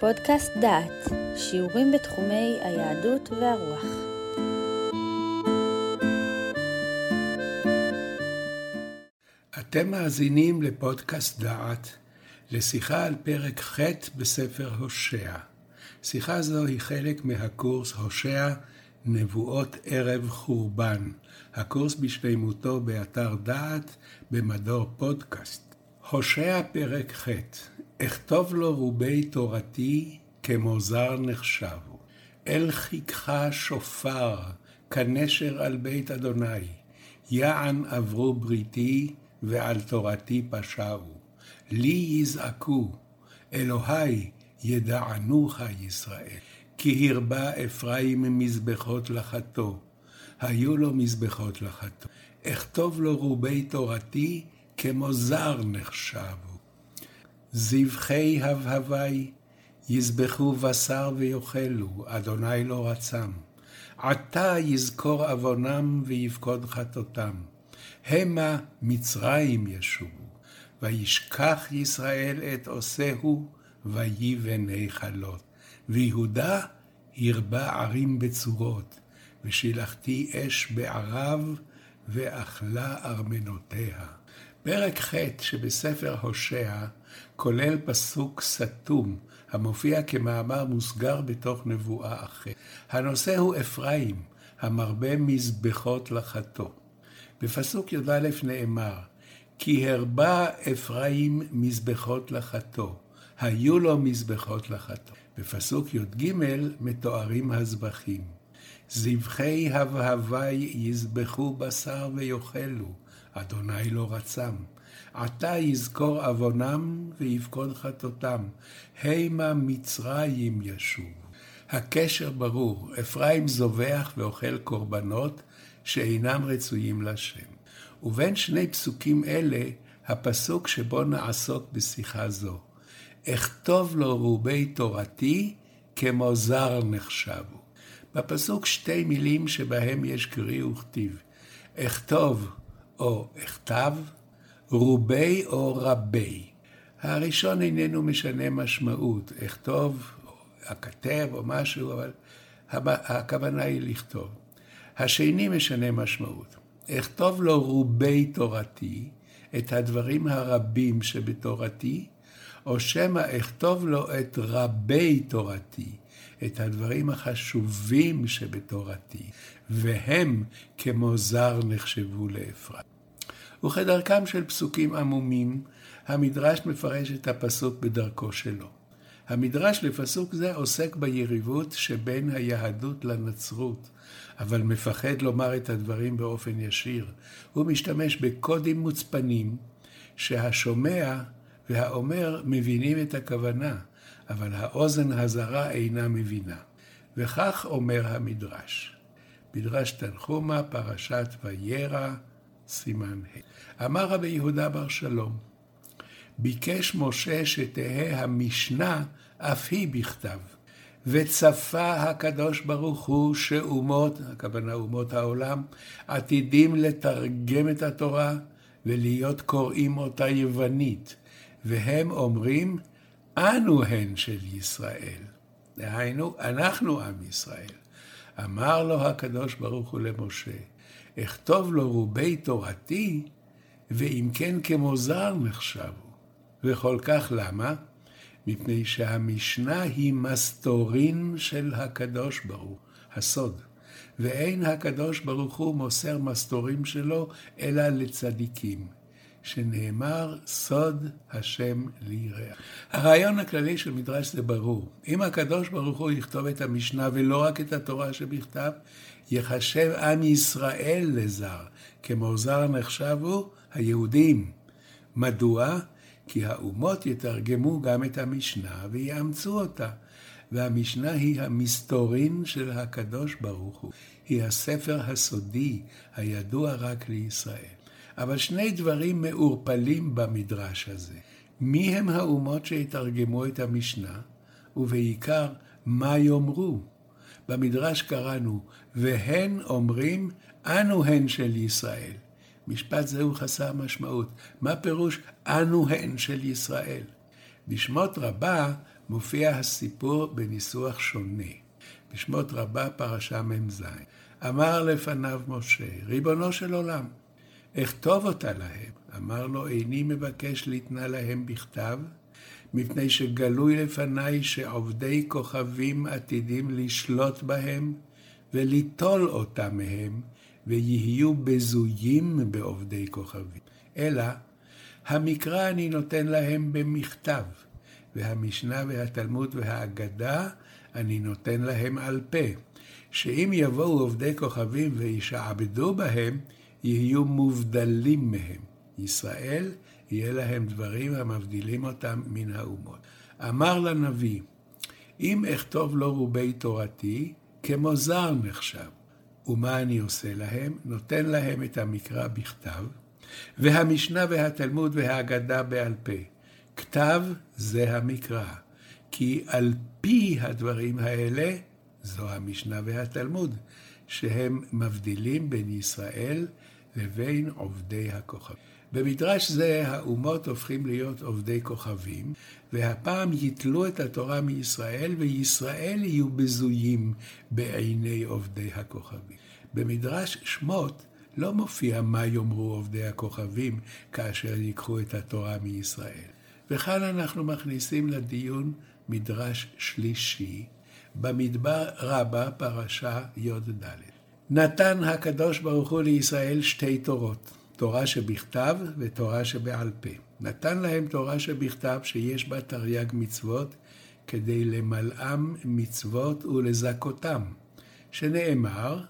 פודקאסט דעת, שיעורים בתחומי היהדות והרוח. אתם מאזינים לפודקאסט דעת, לשיחה על פרק ח' בספר הושע. שיחה זו היא חלק מהקורס הושע נבואות ערב חורבן, הקורס בשלמותו באתר דעת במדור פודקאסט. הושע פרק ח' אכתוב לו רובי תורתי כמו זר נחשבו. אל חיכך שופר, כנשר על בית אדוני. יען עברו בריתי, ועל תורתי פשעו. לי יזעקו, אלוהי ידענוך ישראל. כי הרבה אפרים מזבחות לחתו, היו לו מזבחות לחתו. אכתוב לו רובי תורתי, כמו זר נחשבו. זבחי הבהבי, יזבחו בשר ויאכלו, אדוני לא רצם. עתה יזכור עוונם ויפקוד חטאותם. המה מצרים ישובו, וישכח ישראל את עושהו, ויבן היכלות. ויהודה הרבה ערים בצורות, ושילחתי אש בערב, ואכלה ארמנותיה. פרק ח' שבספר הושע כולל פסוק סתום, המופיע כמאמר מוסגר בתוך נבואה אחרת. הנושא הוא אפרים, המרבה מזבחות לחתו. בפסוק י"א נאמר, כי הרבה אפרים מזבחות לחתו, היו לו מזבחות לחתו. בפסוק י"ג מתוארים הזבחים. זבחי הבהבי יזבחו בשר ויאכלו, אדוני לא רצם. עתה יזכור עוונם ויפקוד חטאותם, המה מצרים ישוב. הקשר ברור, אפרים זובח ואוכל קורבנות שאינם רצויים לשם. ובין שני פסוקים אלה, הפסוק שבו נעסוק בשיחה זו. אכתוב לו רובי תורתי כמו זר נחשבו. בפסוק שתי מילים שבהם יש קרי וכתיב. אכתוב או אכתב, רובי או רבי. הראשון איננו משנה משמעות, אכתוב, הכתב או משהו, אבל הכוונה היא לכתוב. השני משנה משמעות. אכתוב לו רובי תורתי, את הדברים הרבים שבתורתי, או שמא אכתוב לו את רבי תורתי, את הדברים החשובים שבתורתי, והם כמו זר נחשבו לאפרת. וכדרכם של פסוקים עמומים, המדרש מפרש את הפסוק בדרכו שלו. המדרש לפסוק זה עוסק ביריבות שבין היהדות לנצרות, אבל מפחד לומר את הדברים באופן ישיר. הוא משתמש בקודים מוצפנים, שהשומע והאומר מבינים את הכוונה, אבל האוזן הזרה אינה מבינה. וכך אומר המדרש. מדרש תנחומה, פרשת וירא, סימן ה'. אמר רבי יהודה בר שלום, ביקש משה שתהא המשנה אף היא בכתב. וצפה הקדוש ברוך הוא שאומות, הכוונה אומות העולם, עתידים לתרגם את התורה ולהיות קוראים אותה יוונית, והם אומרים, אנו הן של ישראל. דהיינו, אנחנו עם ישראל. אמר לו הקדוש ברוך הוא למשה, אכתוב לו רובי תורתי, ואם כן כמו זר נחשבו. וכל כך למה? מפני שהמשנה היא מסתורין של הקדוש ברוך, הסוד. ואין הקדוש ברוך הוא מוסר מסתורים שלו, אלא לצדיקים. שנאמר, סוד השם ליראה. הרעיון הכללי של מדרש זה ברור. אם הקדוש ברוך הוא יכתוב את המשנה ולא רק את התורה שבכתב, יחשב עם ישראל לזר, כמו זר נחשבו היהודים. מדוע? כי האומות יתרגמו גם את המשנה ויאמצו אותה. והמשנה היא המסתורין של הקדוש ברוך הוא. היא הספר הסודי, הידוע רק לישראל. אבל שני דברים מעורפלים במדרש הזה. מי הם האומות שיתרגמו את המשנה, ובעיקר, מה יאמרו? במדרש קראנו, והן אומרים, אנו הן של ישראל. משפט זה הוא חסר משמעות. מה פירוש אנו הן של ישראל? בשמות רבה מופיע הסיפור בניסוח שונה. בשמות רבה, פרשה מ"ז. אמר לפניו משה, ריבונו של עולם, אכתוב אותה להם. אמר לו, איני מבקש לתנה להם בכתב, מפני שגלוי לפניי שעובדי כוכבים עתידים לשלוט בהם וליטול אותם מהם, ויהיו בזויים בעובדי כוכבים. אלא, המקרא אני נותן להם במכתב, והמשנה והתלמוד והאגדה אני נותן להם על פה, שאם יבואו עובדי כוכבים וישעבדו בהם, יהיו מובדלים מהם. ישראל, יהיה להם דברים המבדילים אותם מן האומות. אמר לנביא, אם אכתוב לו רובי תורתי, כמו זר נחשב. ומה אני עושה להם? נותן להם את המקרא בכתב, והמשנה והתלמוד והאגדה בעל פה. כתב זה המקרא, כי על פי הדברים האלה זו המשנה והתלמוד, שהם מבדילים בין ישראל לבין עובדי הכוכבים. במדרש זה האומות הופכים להיות עובדי כוכבים, והפעם יתלו את התורה מישראל, וישראל יהיו בזויים בעיני עובדי הכוכבים. במדרש שמות לא מופיע מה יאמרו עובדי הכוכבים כאשר ייקחו את התורה מישראל. וכאן אנחנו מכניסים לדיון מדרש שלישי, במדבר רבה, פרשה י"ד. נתן הקדוש ברוך הוא לישראל שתי תורות, תורה שבכתב ותורה שבעל פה. נתן להם תורה שבכתב שיש בה תרי"ג מצוות, כדי למלאם מצוות ולזכותם, שנאמר,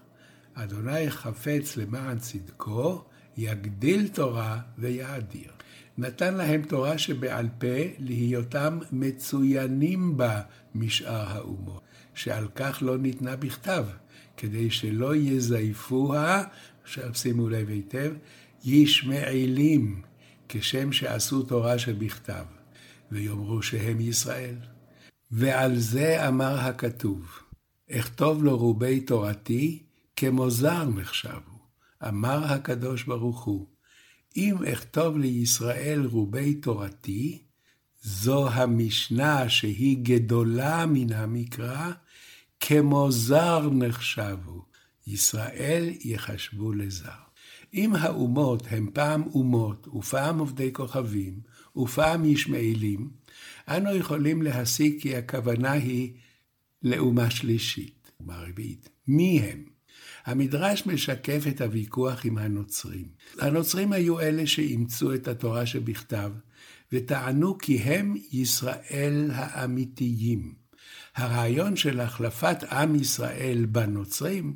אדוני חפץ למען צדקו, יגדיל תורה ויאדיר. נתן להם תורה שבעל פה להיותם מצוינים בה משאר האומות, שעל כך לא ניתנה בכתב, כדי שלא יזייפוה, עכשיו שימו לב היטב, ישמעאלים, כשם שעשו תורה שבכתב, ויאמרו שהם ישראל. ועל זה אמר הכתוב, אכתוב לו רובי תורתי, כמו זר נחשבו. אמר הקדוש ברוך הוא, אם אכתוב לישראל רובי תורתי, זו המשנה שהיא גדולה מן המקרא, כמו זר נחשבו, ישראל יחשבו לזר. אם האומות הם פעם אומות ופעם עובדי כוכבים ופעם ישמעאלים, אנו יכולים להסיק כי הכוונה היא לאומה שלישית, אומה רביעית. מי הם? המדרש משקף את הוויכוח עם הנוצרים. הנוצרים היו אלה שאימצו את התורה שבכתב, וטענו כי הם ישראל האמיתיים. הרעיון של החלפת עם ישראל בנוצרים,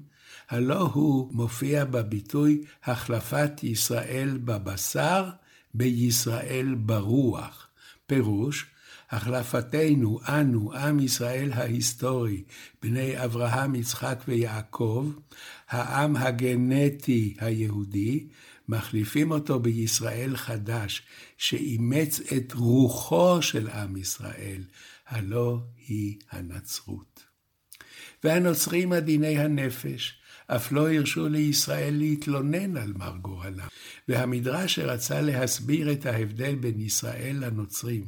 הלא הוא מופיע בביטוי החלפת ישראל בבשר בישראל ברוח. פירוש, החלפתנו, אנו, עם ישראל ההיסטורי, בני אברהם, יצחק ויעקב, העם הגנטי היהודי, מחליפים אותו בישראל חדש, שאימץ את רוחו של עם ישראל, הלא היא הנצרות. והנוצרים עדיני הנפש, אף לא הרשו לישראל להתלונן על מר גורלם, והמדרש שרצה להסביר את ההבדל בין ישראל לנוצרים,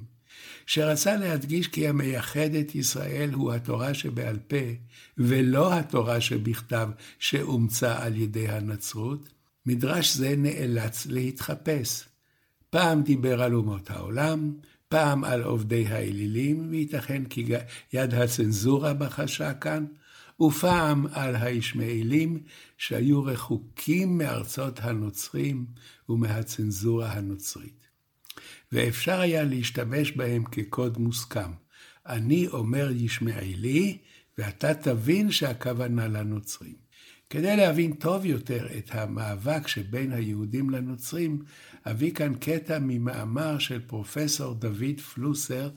שרצה להדגיש כי המייחד את ישראל הוא התורה שבעל פה, ולא התורה שבכתב שאומצה על ידי הנצרות, מדרש זה נאלץ להתחפש. פעם דיבר על אומות העולם, פעם על עובדי האלילים, וייתכן כי יד הצנזורה בחשה כאן, ופעם על הישמעאלים שהיו רחוקים מארצות הנוצרים ומהצנזורה הנוצרית. ואפשר היה להשתמש בהם כקוד מוסכם. אני אומר ישמעאלי, ואתה תבין שהכוונה לנוצרים. כדי להבין טוב יותר את המאבק שבין היהודים לנוצרים, אביא כאן קטע ממאמר של פרופסור דוד פלוסר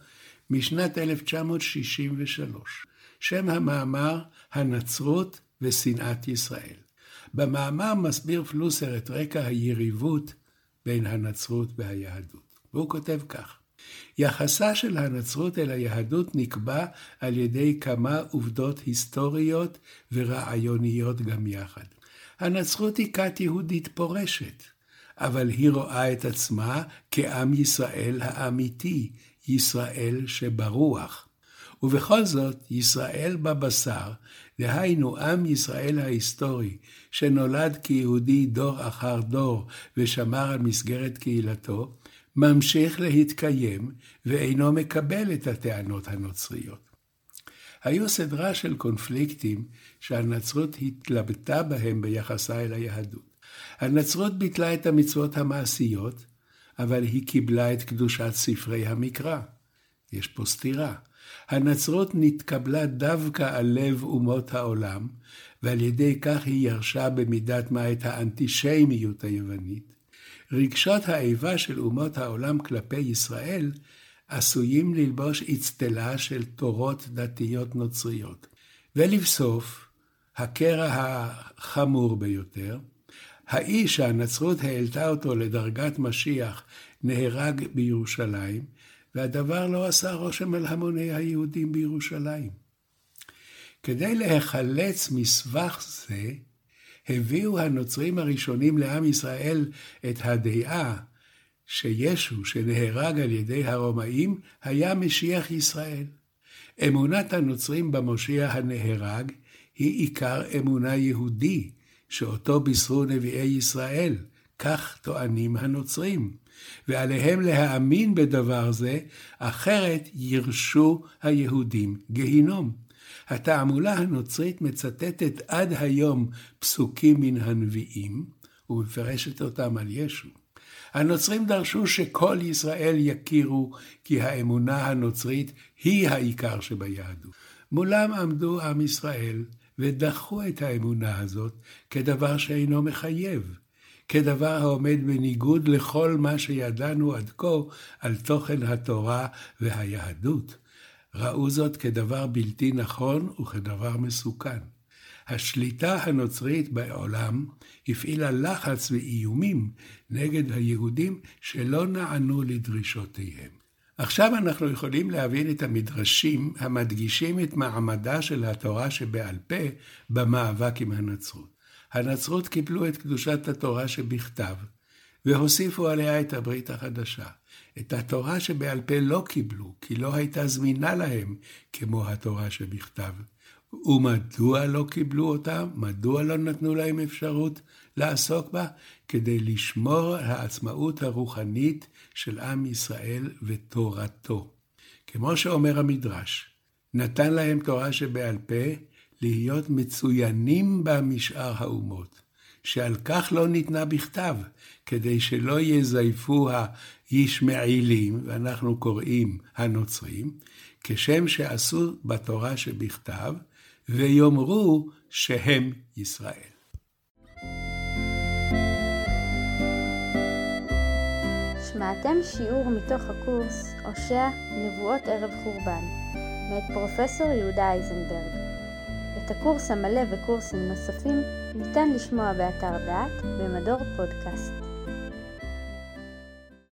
משנת 1963. שם המאמר, הנצרות ושנאת ישראל. במאמר מסביר פלוסר את רקע היריבות בין הנצרות והיהדות. והוא כותב כך: יחסה של הנצרות אל היהדות נקבע על ידי כמה עובדות היסטוריות ורעיוניות גם יחד. הנצרות היא כת יהודית פורשת, אבל היא רואה את עצמה כעם ישראל האמיתי, ישראל שברוח. ובכל זאת, ישראל בבשר, דהיינו עם ישראל ההיסטורי, שנולד כיהודי דור אחר דור ושמר על מסגרת קהילתו, ממשיך להתקיים ואינו מקבל את הטענות הנוצריות. היו סדרה של קונפליקטים שהנצרות התלבטה בהם ביחסה אל היהדות. הנצרות ביטלה את המצוות המעשיות, אבל היא קיבלה את קדושת ספרי המקרא. יש פה סתירה. הנצרות נתקבלה דווקא על לב אומות העולם, ועל ידי כך היא ירשה במידת מה את האנטישמיות היוונית. רגשות האיבה של אומות העולם כלפי ישראל עשויים ללבוש אצטלה של תורות דתיות נוצריות. ולבסוף, הקרע החמור ביותר, האיש שהנצרות העלתה אותו לדרגת משיח נהרג בירושלים, והדבר לא עשה רושם על המוני היהודים בירושלים. כדי להיחלץ מסבך זה, הביאו הנוצרים הראשונים לעם ישראל את הדעה שישו, שנהרג על ידי הרומאים, היה משיח ישראל. אמונת הנוצרים במושיע הנהרג היא עיקר אמונה יהודי, שאותו בישרו נביאי ישראל, כך טוענים הנוצרים. ועליהם להאמין בדבר זה, אחרת ירשו היהודים גיהינום. התעמולה הנוצרית מצטטת עד היום פסוקים מן הנביאים, ומפרשת אותם על ישו. הנוצרים דרשו שכל ישראל יכירו כי האמונה הנוצרית היא העיקר שביהדות. מולם עמדו עם ישראל ודחו את האמונה הזאת כדבר שאינו מחייב, כדבר העומד בניגוד לכל מה שידענו עד כה על תוכן התורה והיהדות. ראו זאת כדבר בלתי נכון וכדבר מסוכן. השליטה הנוצרית בעולם הפעילה לחץ ואיומים נגד היהודים שלא נענו לדרישותיהם. עכשיו אנחנו יכולים להבין את המדרשים המדגישים את מעמדה של התורה שבעל פה במאבק עם הנצרות. הנצרות קיבלו את קדושת התורה שבכתב, והוסיפו עליה את הברית החדשה. את התורה שבעל פה לא קיבלו, כי לא הייתה זמינה להם כמו התורה שבכתב. ומדוע לא קיבלו אותה? מדוע לא נתנו להם אפשרות לעסוק בה? כדי לשמור על העצמאות הרוחנית של עם ישראל ותורתו. כמו שאומר המדרש, נתן להם תורה שבעל פה להיות מצוינים בה משאר האומות, שעל כך לא ניתנה בכתב, כדי שלא יזייפו הישמעאלים, ואנחנו קוראים הנוצרים, כשם שעשו בתורה שבכתב, ויאמרו שהם ישראל. שמעתם שיעור מתוך הקורס הושע נבואות ערב חורבן מאת פרופסור יהודה אייזנברג. את הקורס המלא וקורסים נוספים ניתן לשמוע באתר דעת במדור פודקאסט.